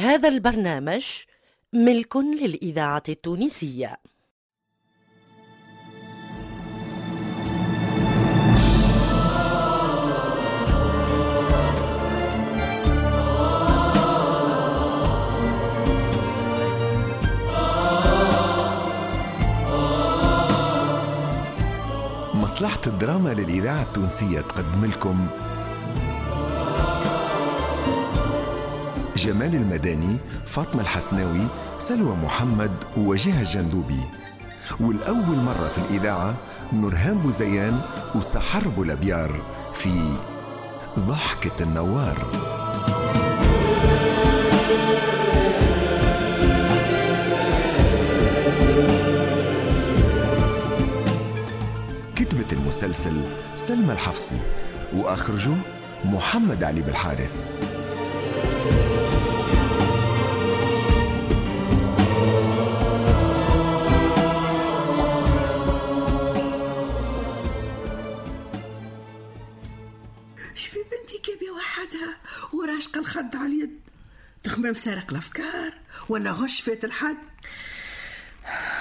هذا البرنامج ملك للإذاعة التونسية. مصلحة الدراما للإذاعة التونسية تقدم لكم جمال المداني فاطمة الحسناوي سلوى محمد ووجيه الجندوبي والأول مرة في الإذاعة نورهان بوزيان وسحر بولابيار في ضحكة النوار. كتبت المسلسل سلمى الحفصي وأخرجه محمد علي بالحارث. تخمم سارق الأفكار ولا غش فات الحد؟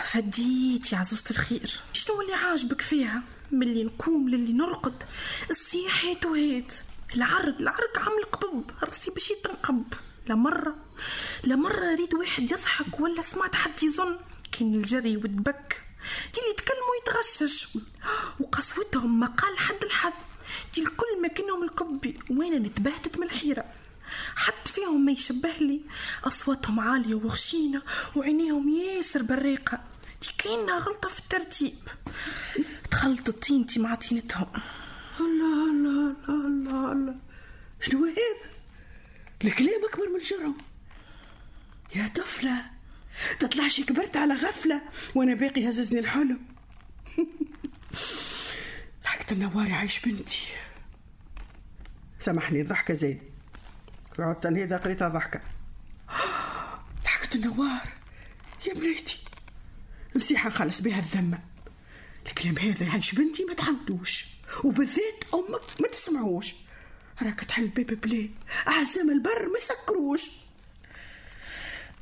فديت يا عزوزة الخير. شنو اللي عاجبك فيها؟ ملي نقوم للي نرقد. الصيح هيت وهيت. العرق العرق عامل قبب. راسي باش يتنقب. لا مرة لا مرة ريد واحد يضحك ولا سمعت حد يظن. كان الجري والدبك دي اللي يتكلموا يتغشش وقسوتهم ما قال حد لحد. دي الكل ما كانهم الكبي وأنا نتبهتت من الحيرة؟ حد فيهم ما يشبه لي. أصواتهم عالية وغشينة وعينيهم ياسر بريقة. دي كأنها غلطة في الترتيب. تخلطت طينتي مع طينتهم. الله الله الله الله شنو هذا؟ الكلام أكبر من جرم. يا طفلة تطلعش كبرت على غفلة وأنا باقي هززني الحلم. ضحكة النواري عايش بنتي. سامحني الضحكة زيد قعدت هيدا قريتها ضحكة. ضحكة النوار. يا بنيتي نصيحة نخلص بها الذمة. الكلام هذا يعيش بنتي ما تعودوش وبالذات أمك ما تسمعوش. راك تحل باب بلاد أعزام البر ما يسكروش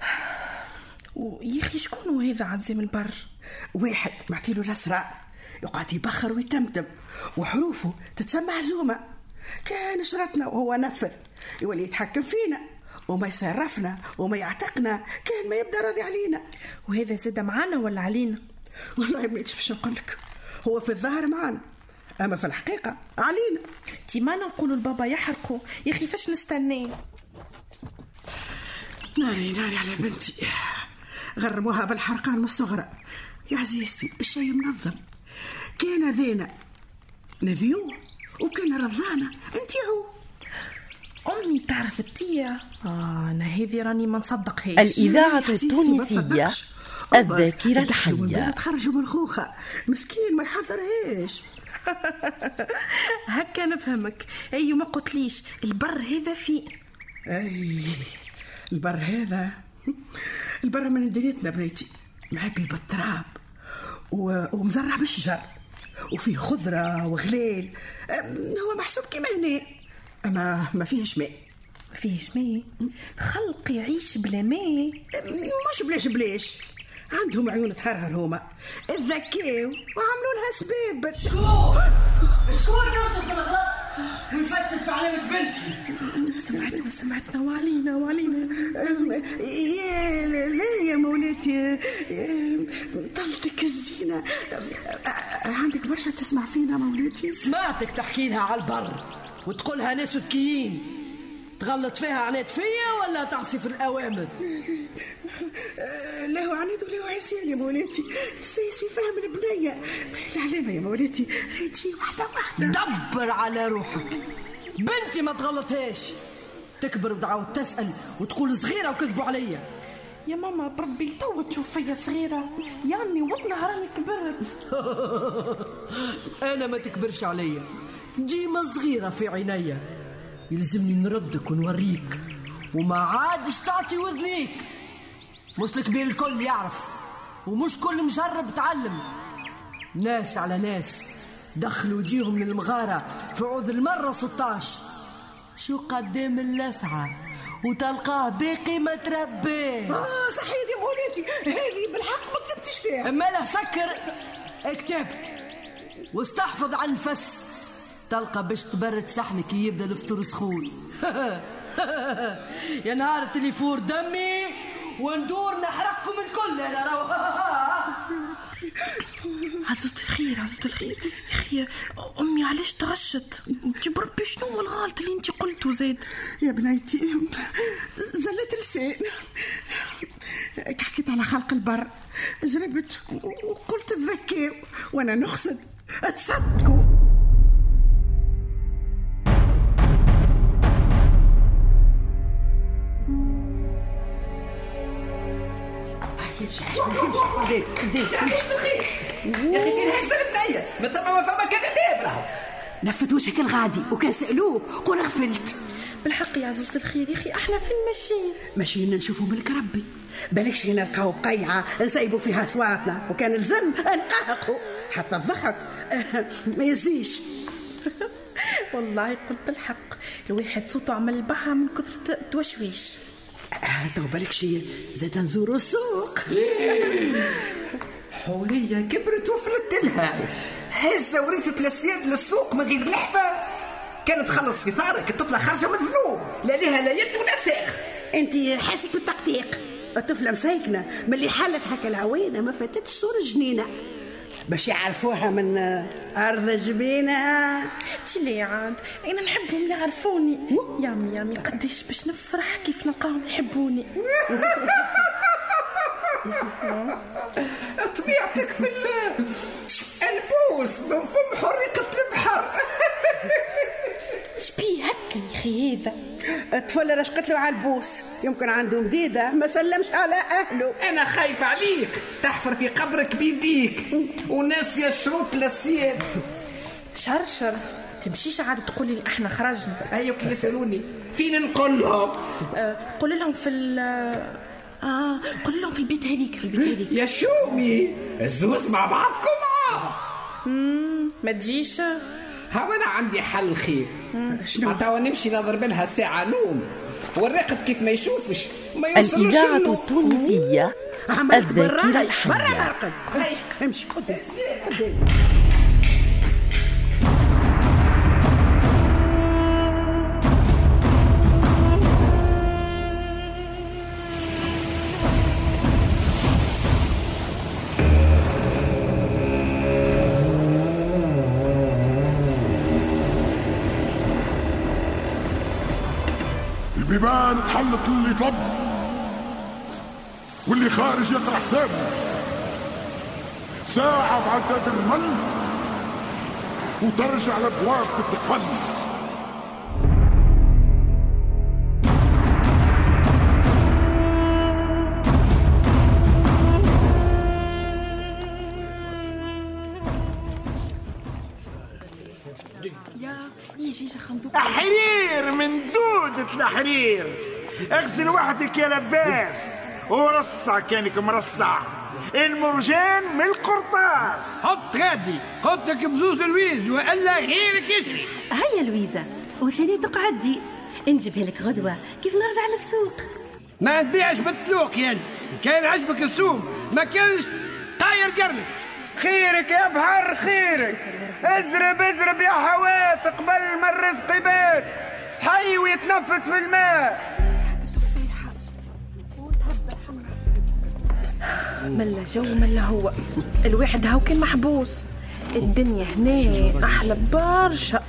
ويا أخي شكون هذا عزيم البر؟ واحد معطيله الأسرار يقعد يبخر ويتمتم. وحروفه تتسمى عزومة كان شرطنا وهو نفذ يولي يتحكم فينا وما يصرفنا وما يعتقنا كان ما يبدأ راضي علينا. وهذا زاد معانا ولا علينا؟ والله ما باش نقول لك. هو في الظاهر معانا أما في الحقيقة علينا. تي ما نقولوا لبابا يحرقوا. يا أخي فاش نستناه ناري ناري على بنتي. غرموها بالحرقان من الصغرى. يا عزيزتي الشي منظم. كان ذينا نذيو وكان رضانا. أنت هو. امي تعرف التيا آه أنا هذه راني ما نصدقهاش التونسية تصدقش. الذاكرة أبا، يدخلوا من خوخة. مسكين ما يحضرهاش. هكا نفهمك. اي ما قلتليش. البر هذا في أي البر هذا. البر من دنيتنا بنيتي معبي بالتراب. و... ومزرع بالشجر. وفيه خضرة وغليل. أم، هو محسوب كيما هنا. أما ما فيهش ماء. فيهش ماء. خلق يعيش بلا ماء. مش بلاش بلاش. عندهم عيون تهرهر هما. الذكاو وعملوا لها سباب شكون؟ يوصف الغلط؟ نفسد في علامة بنتي. سمعتنا سمعتنا وعلينا وعلينا. يا لا يا مولاتي. طلتك الزينة. عندك برشا تسمع فينا مولاتي؟ سمعتك تحكي لها على البر. وتقولها ناس ذكيين تغلط فيها عناد فيا ولا تعصي في الأوامر؟ أه، لا هو عنيد ولا هو عصيان يا مولاتي. سيس في فهم البنية العلامة يا مولاتي. تجي واحدة واحدة. دبر على روحك. بنتي ما تغلطهاش. تكبر وتعاود تسأل وتقول صغيرة وكذبوا عليا. يا ماما بربي تو تشوف فيا صغيرة. يعني والله راني كبرت. أنا ما تكبرش عليا. ديما صغيرة في عينيا. يلزمني نردك ونوريك. وما عادش تعطي وذنيك. مش الكبير الكل يعرف. ومش كل مجرب تعلم. ناس على ناس. دخلوا وجيهم للمغارة في عوذ المرة 16 شو قدام اللسعة؟ وتلقاه باقي ما تربيه آه صحيح يا مولاتي. هذه بالحق ما كذبتش فيها. أما لا سكر اكتب. واستحفظ عن الفس. تلقى باش تبرد صحنك كي يبدأ الفطور سخون. يا نهار اللي يفور دمي وندور نحرقكم الكل. أنا راهو. عزوزة الخير عزوزة الخير. يا أخي أمي علاش تغشت؟ جيب ربي شنو هو الغلط اللي أنت قلته زاد يا بنيتي زلت لسان. كي حكيت على خلق البر. زربت وقلت تذكاو وأنا نقصد تصدقوا تمشي تمشي يا أخي. الخير يا أخي كان حسن بنية ما ثم فما كان الباب راهو لفت وجهك الغادي وكان سألوه قول غفلت. بالحق يا عزوزة الخير يا أخي إحنا فين ماشيين؟ ماشيين نشوفوا ملك ربي بالكش نلقاو بقيعة نسيبوا فيها صواتنا وكان الزم نقهقوا حتى الضحك. ما يزيش. والله قلت الحق. الواحد صوته عمل بحر من كثر توشويش آه، تو بالك شي زاد نزوروا السوق. حورية كبرت وفلت لها. هزة ورثت الاسياد للسوق من غير لحفة. كانت تخلص في ثارك الطفلة خارجة من ذنوب لا لها لا يد ولا ساخ انت حاسك بالتقطيق الطفلة مساكنة من اللي حلت هكا العوينة ما فاتتش صور جنينة. باش يعرفوها من أرض جبينة. تي عاد أنا نحبهم يعرفوني يامي يامي قديش باش نفرح كيف نلقاهم يحبوني. طبيعتك في البوس من فم حريقة البحر. شبيه هكا يا أخي هذا؟ الطفل رشقت له على البوس. يمكن عنده مديدة ما سلمش على أهله. أنا خايف عليك. تحفر في قبرك بيديك. وناسية شروط الاسياد شرشر. تمشيش عاد تقولي لي إحنا خرجنا. أيوة كي يسألوني. فين نقول لهم؟ أه قول لهم في ال آه قول لهم في البيت هذيك في البيت هذيك. يا شومي الزوز مع بعضكم. معاه ما تجيش. ها أنا عندي حل خير. شنو؟ توا نمشي نضرب لها ساعة نوم والراقد كيف ما يشوفش ما يوصلوش الإذاعة. التونسية عملت الذاكرة برا برا الحية نرقد امشي قدام قدام البيبان تحلت للي طب واللي خارج يقرا حسابه ساعة بعداد الرمل وترجع الابواب تتقفل يا يجي خندوق حرير من دودة الحرير اغسل وحدك يا لباس. ورصع كأنك مرصع. المرجان من القرطاس. حط غادي. حطك بزوز الويز وألا غيرك يجري هيا لويزا وثاني تقعدي نجيبها لك غدوة. كيف نرجع للسوق؟ ما نبيعش بالتلوق يا أنت. كان عجبك السوق ما كانش طاير قرنك. خيرك يا بحر خيرك. ازرب ازرب يا حوات قبل ما الرزق يبات. حي ويتنفس في الماء. ملا جو ملا هو. الواحد هاو كان محبوس. الدنيا هنا أحلى برشا.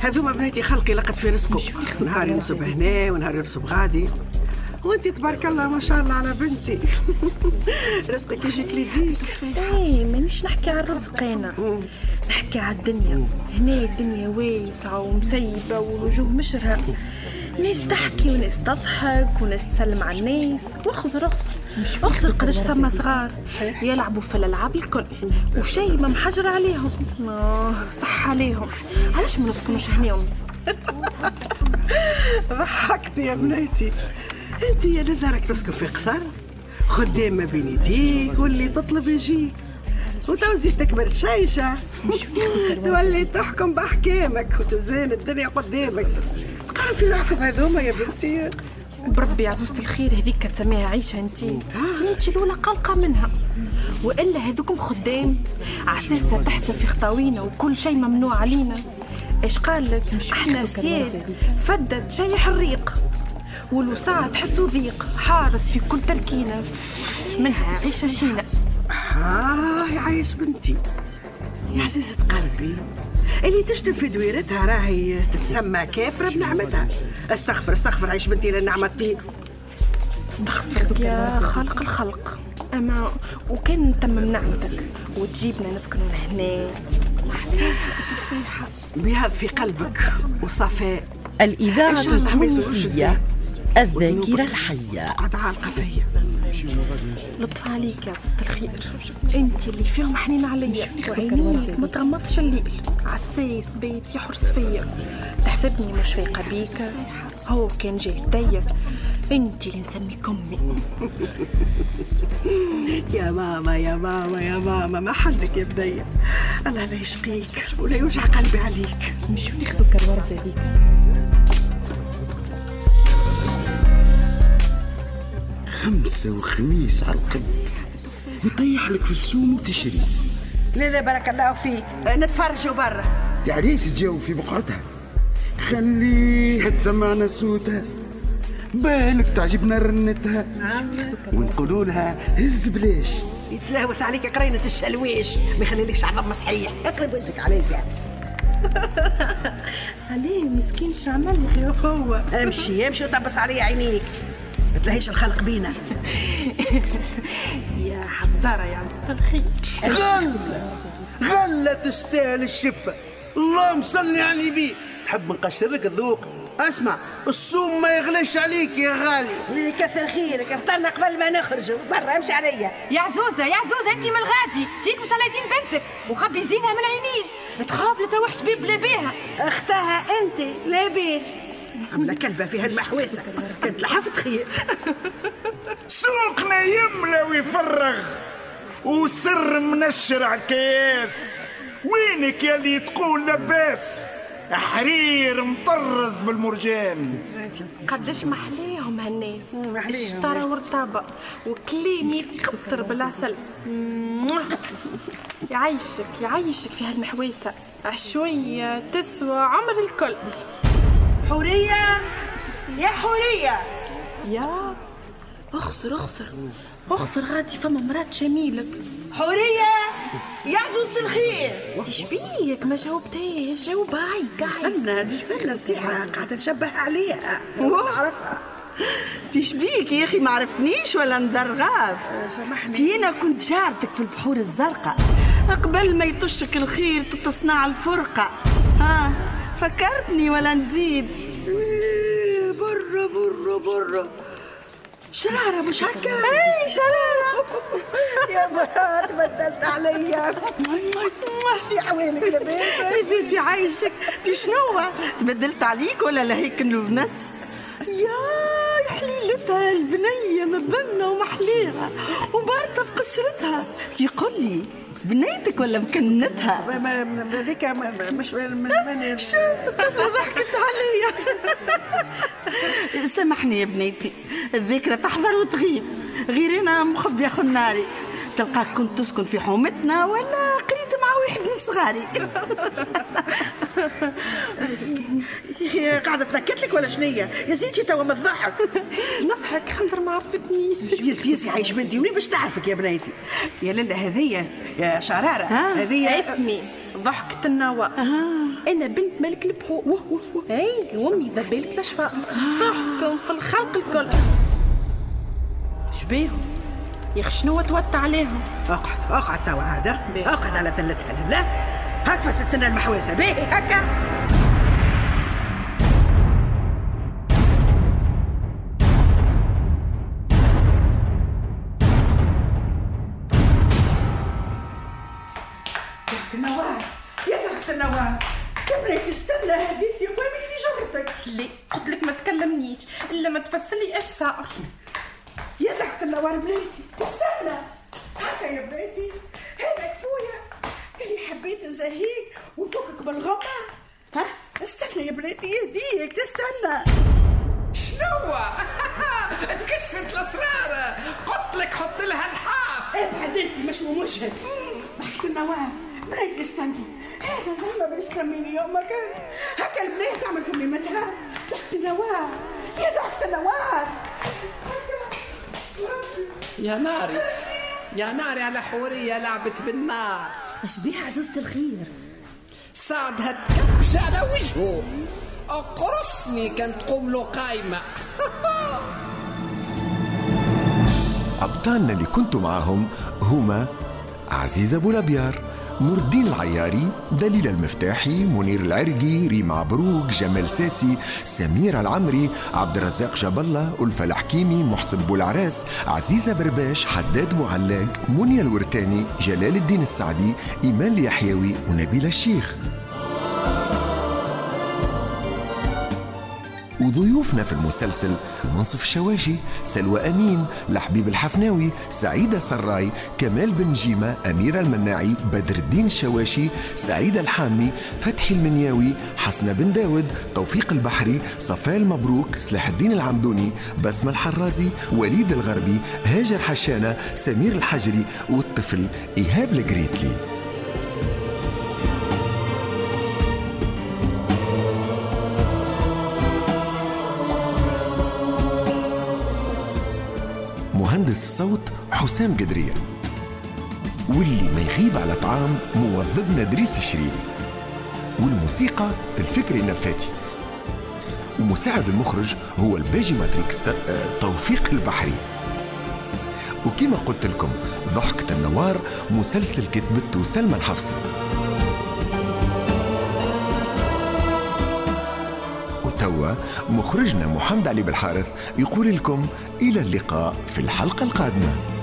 هذوما بناتي خلقي لقد في رزقه. نهار ينصب هنا ونهار ينصب غادي. وانت تبارك الله ما شاء الله على بنتي. رزقك يجيك ليديك إيه مانيش نحكي على الرزق أنا. نحكي على الدنيا. هنا الدنيا واسعة ومسيبة والوجوه مشرها ناس تحكي وناس تضحك وناس تسلم على الناس. واخزر اخزر اخزر قداش ثم صغار. يلعبوا في الألعاب الكل. وشيء ما محجر عليهم. آه صح عليهم. علاش ما نسكنوش هنا ضحكتني يا بنيتي انت يا لذلك تسكن في قصر؟ خدام ما بين يديك واللي تطلب يجيك. وتوزي تكبر شيشة. تولي تحكم بأحكامك وتزين الدنيا قدامك. تقرب في روحكم هذوما يا بنتي؟ بربي عزوزة الخير هذيك تسميها عيشة انتي انتي انتي الأولى قلقة منها. وإلا هذوكم خدام. عساسة تحسب في خطاوينا وكل شيء ممنوع علينا. إيش قال لك؟ إحنا سياد فدت شي حريق. والوساعة تحسوا ضيق حارس في كل تركينة منها عيشة شينة. آه يا عايش بنتي. يا عزيزة قلبي اللي تشتم في دويرتها راهي تتسمى كافرة بنعمتها استغفر استغفر عيش بنتي للنعمة تطير استغفرك يا خالق الخلق. أما وكان تمم نعمتك وتجيبنا نسكنوا لهنا بياض في قلبك وصفاء الإذاعة التونسية. الذاكرة الحية. قد عالقة فيا لطف عليك يا عزوزة الخير. أنت اللي فيهم حنين عليا. وعينيك ما تغمضش الليل. عساس بيت يحرس فيا. تحسبني مش فايقة بيك. هو كان جاي لديا. أنت اللي نسميك امي يا ماما يا ماما يا ماما ما حدك يا بنية الله لا يشقيك ولا يوجع قلبي عليك. نمشيو ناخذوا كالوردة هذيك خمسة وخميس على القد. نطيح لك في السوم وتشري. لا لا بارك الله فيك. نتفرجوا برا. تعريش تجاوب في بقعتها. خليها تسمعنا صوتها. بالك تعجبنا رنتها. ونقولوا لها هز بلاش يتلاوث عليك قرينة الشلويش. ما يخليلكش عظم صحيح. اقرب وجهك عليك. عليه مسكين شعمل يا هو. امشي امشي وطبس علي عينيك. تلهيش الخلق بينا؟ يا حزارة يا عزيزة الخير. غلة غلة تستاهل الشفة اللهم صل على النبي. تحب نقشر لك الذوق؟ اسمع السوم ما يغليش عليك يا غالي. لي كثر خيرك افطرنا قبل ما نخرجوا برا امشي عليا. يا عزوزة يا عزوزة انت من الغادي. تيك مسليتين بنتك. وخبي زينها من العينين. تخاف لتوحش بيب لا بيها أختها أنت لاباس. عملة كلبة فيها المحوسة؟ كنت لحفت خير. سوقنا يملى ويفرغ وسر منشر على الكياس وينك يا اللي تقول لباس حرير مطرز بالمرجان. قداش محليهم هالناس. اشترى ورطابة وكليم يكتر بالعسل. يعيشك يعيشك في هالمحويسة عشوية تسوى عمر الكل. حورية. يا حورية. يا. اخسر اخسر. اخسر غادي فما مرات جميلك. حورية. يا عزوزة الخير. تشبيك ما جاوبتيش جاوب هاي قاعد. استنى استنى الساعة قاعدة نشبه عليها. نعرفها تشبيك يا أخي ما عرفتنيش ولا ندرغاب. سامحني. تينا كنت جارتك في البحور الزرقاء. قبل ما يطشك الخير تتصنع الفرقة. ها؟ فكرتني ولا نزيد. إيه، برا برا برا. شرارة مش هكا؟ اي شرارة. يا مرات بدلت عليا يا عوينك لاباس لاباس يعيشك تي شنو؟ تبدلت عليك ولا لهيك نونس يا حليلتها البنية مبنة ومحليها وبارطة بقشرتها. تيقول لي بنيتك ولا مكنتها هذيك مش شو؟ ضحكت عليا. سامحني يا بنيتي. الذكرى تحضر وتغيب. غير أنا مخبية خناري تلقاك كنت تسكن في حومتنا ولا قريت مع واحد من صغاري. يا قاعدة تنكت لك ولا شنية؟ يا زيدي توا ما تضحك. نضحك خاطر ما عرفتنيش يا سياسي عايش بنتي وين باش تعرفك يا بنيتي يا للا هذية يا شرارة هذية اسمي. ضحكة النوى أنا بنت ملك البحور أي وأمي ذبالك الأشفاء. ضحكة في الخلق الكل. شبيهم يا أخي شنو توت عليهم؟ أقعد أقعد توا هذا. أقعد على تلتها لا هاك فستنا المحوسة باهي هكا. النوار يا النوار استنى هديتي في جرتك؟ لي قلت لك ما تكلمنيش إلا ما إيش صار. يا تحت النوار بنيتي تستنى. هكا يا بنيتي. حبيت نزهيك ونفكك بالغمة؟ ها؟ استنى يا بنيتي يهديك تستنى. شنو؟ تكشفت الأسرار. قلت لك حط لها الحاف. ابعد أنت مش ومشهد ضحكت النواه بنيتي استني. هذا زعما باش تسميني يومك. هكا البنية تعمل في ميمتها ضحكت النواه يا ضحكت النواه يا ناري. يا ناري على حورية لعبت بالنار. اش بيها عزوزة الخير. ساعدها تكبش على وجهه. قرصني كانت تقوم له قايمة أبطالنا اللي كنتوا معاهم هما عزيز أبو الأبيار. نور الدين العياري دليل المفتاحي منير العرقي ريم عبروك جمال ساسي سمير العمري عبد الرزاق الله ألفة الحكيمي محسن بولعراس عزيزة برباش حداد معلاق منيا الورتاني جلال الدين السعدي إيمان اليحيوي ونبيل الشيخ. وضيوفنا في المسلسل منصف الشواشي سلوى أمين لحبيب الحفناوي سعيدة سراي كمال بن جيمة أميرة المناعي بدر الدين الشواشي سعيدة الحامي فتحي المنياوي حسنة بن داود توفيق البحري صفاء مبروك سلاح الدين العمدوني بسمة الحرازي وليد الغربي هاجر حشانة سمير الحجري والطفل إيهاب الجريتلي. الصوت حسام قدرية واللي ما يغيب على طعام موظفنا دريس الشريف والموسيقى الفكري النفاتي ومساعد المخرج هو الباجي ماتريكس أه أه توفيق البحري. وكما قلت لكم ضحكة النوار مسلسل كتبته سلمى الحفصي. مخرجنا محمد علي بالحارث يقول لكم إلى اللقاء في الحلقة القادمة.